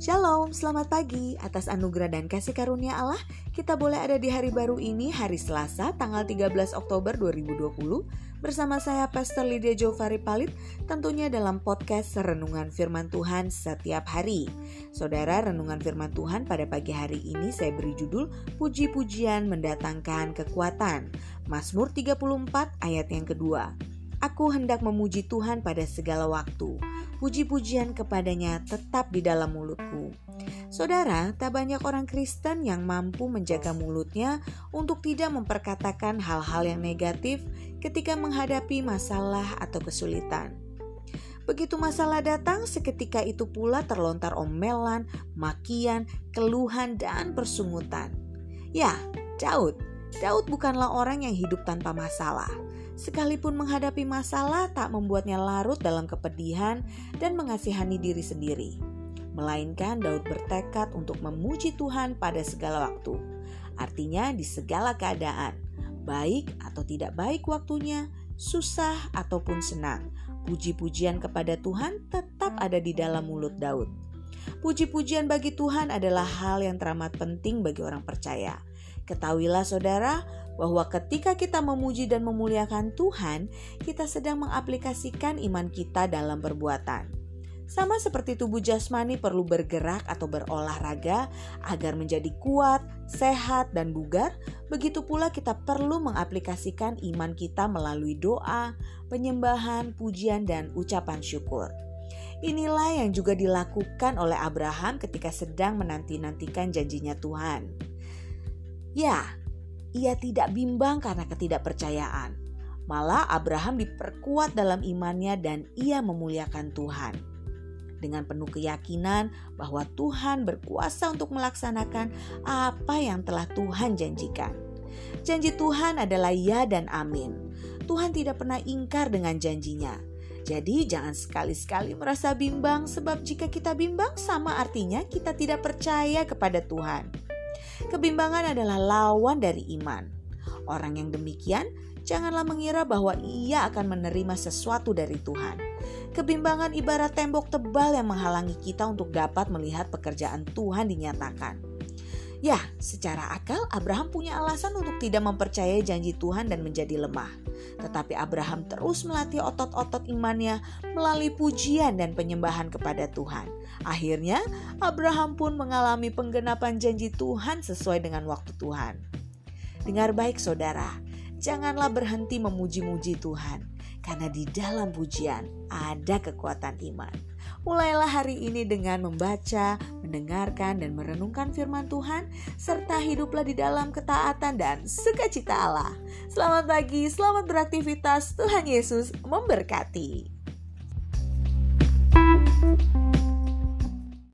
Shalom, selamat pagi. Atas anugerah dan kasih karunia Allah, kita boleh ada di hari baru ini, hari Selasa, tanggal 13 Oktober 2020, bersama saya Pastor Lydia Jovari Palit, tentunya dalam podcast Renungan Firman Tuhan setiap hari. Saudara, Renungan Firman Tuhan pada pagi hari ini saya beri judul Puji-pujian mendatangkan kekuatan. Mazmur 34 ayat yang kedua. Aku hendak memuji Tuhan pada segala waktu. Puji-pujian kepadanya tetap di dalam mulutku. Saudara, tak banyak orang Kristen yang mampu menjaga mulutnya untuk tidak memperkatakan hal-hal yang negatif ketika menghadapi masalah atau kesulitan. Begitu masalah datang, seketika itu pula terlontar omelan, makian, keluhan, dan persungutan. Ya, Daud. Daud bukanlah orang yang hidup tanpa masalah. Sekalipun menghadapi masalah tak membuatnya larut dalam kepedihan dan mengasihani diri sendiri. Melainkan Daud bertekad untuk memuji Tuhan pada segala waktu. Artinya di segala keadaan, baik atau tidak baik waktunya, susah ataupun senang. Puji-pujian kepada Tuhan tetap ada di dalam mulut Daud. Puji-pujian bagi Tuhan adalah hal yang teramat penting bagi orang percaya. Ketahuilah saudara bahwa ketika kita memuji dan memuliakan Tuhan, kita sedang mengaplikasikan iman kita dalam perbuatan. Sama seperti tubuh jasmani perlu bergerak atau berolahraga agar menjadi kuat, sehat, dan bugar, begitu pula kita perlu mengaplikasikan iman kita melalui doa, penyembahan, pujian, dan ucapan syukur. Inilah yang juga dilakukan oleh Abraham ketika sedang menanti-nantikan janjinya Tuhan. Ya, ia tidak bimbang karena ketidakpercayaan. Malah Abraham diperkuat dalam imannya dan ia memuliakan Tuhan. Dengan penuh keyakinan bahwa Tuhan berkuasa untuk melaksanakan apa yang telah Tuhan janjikan. Janji Tuhan adalah ya dan amin. Tuhan tidak pernah ingkar dengan janjinya. Jadi jangan sekali-sekali merasa bimbang sebab jika kita bimbang sama artinya kita tidak percaya kepada Tuhan. Kebimbangan adalah lawan dari iman. Orang yang demikian janganlah mengira bahwa ia akan menerima sesuatu dari Tuhan. Kebimbangan ibarat tembok tebal yang menghalangi kita untuk dapat melihat pekerjaan Tuhan dinyatakan. Ya, secara akal Abraham punya alasan untuk tidak mempercayai janji Tuhan dan menjadi lemah. Tetapi Abraham terus melatih otot-otot imannya melalui pujian dan penyembahan kepada Tuhan. Akhirnya, Abraham pun mengalami penggenapan janji Tuhan sesuai dengan waktu Tuhan. Dengar baik saudara, janganlah berhenti memuji-muji Tuhan, karena di dalam pujian ada kekuatan iman. Mulailah hari ini dengan membaca, mendengarkan, dan merenungkan firman Tuhan, serta hiduplah di dalam ketaatan dan sukacita Allah. Selamat pagi, selamat beraktivitas. Tuhan Yesus memberkati. thank you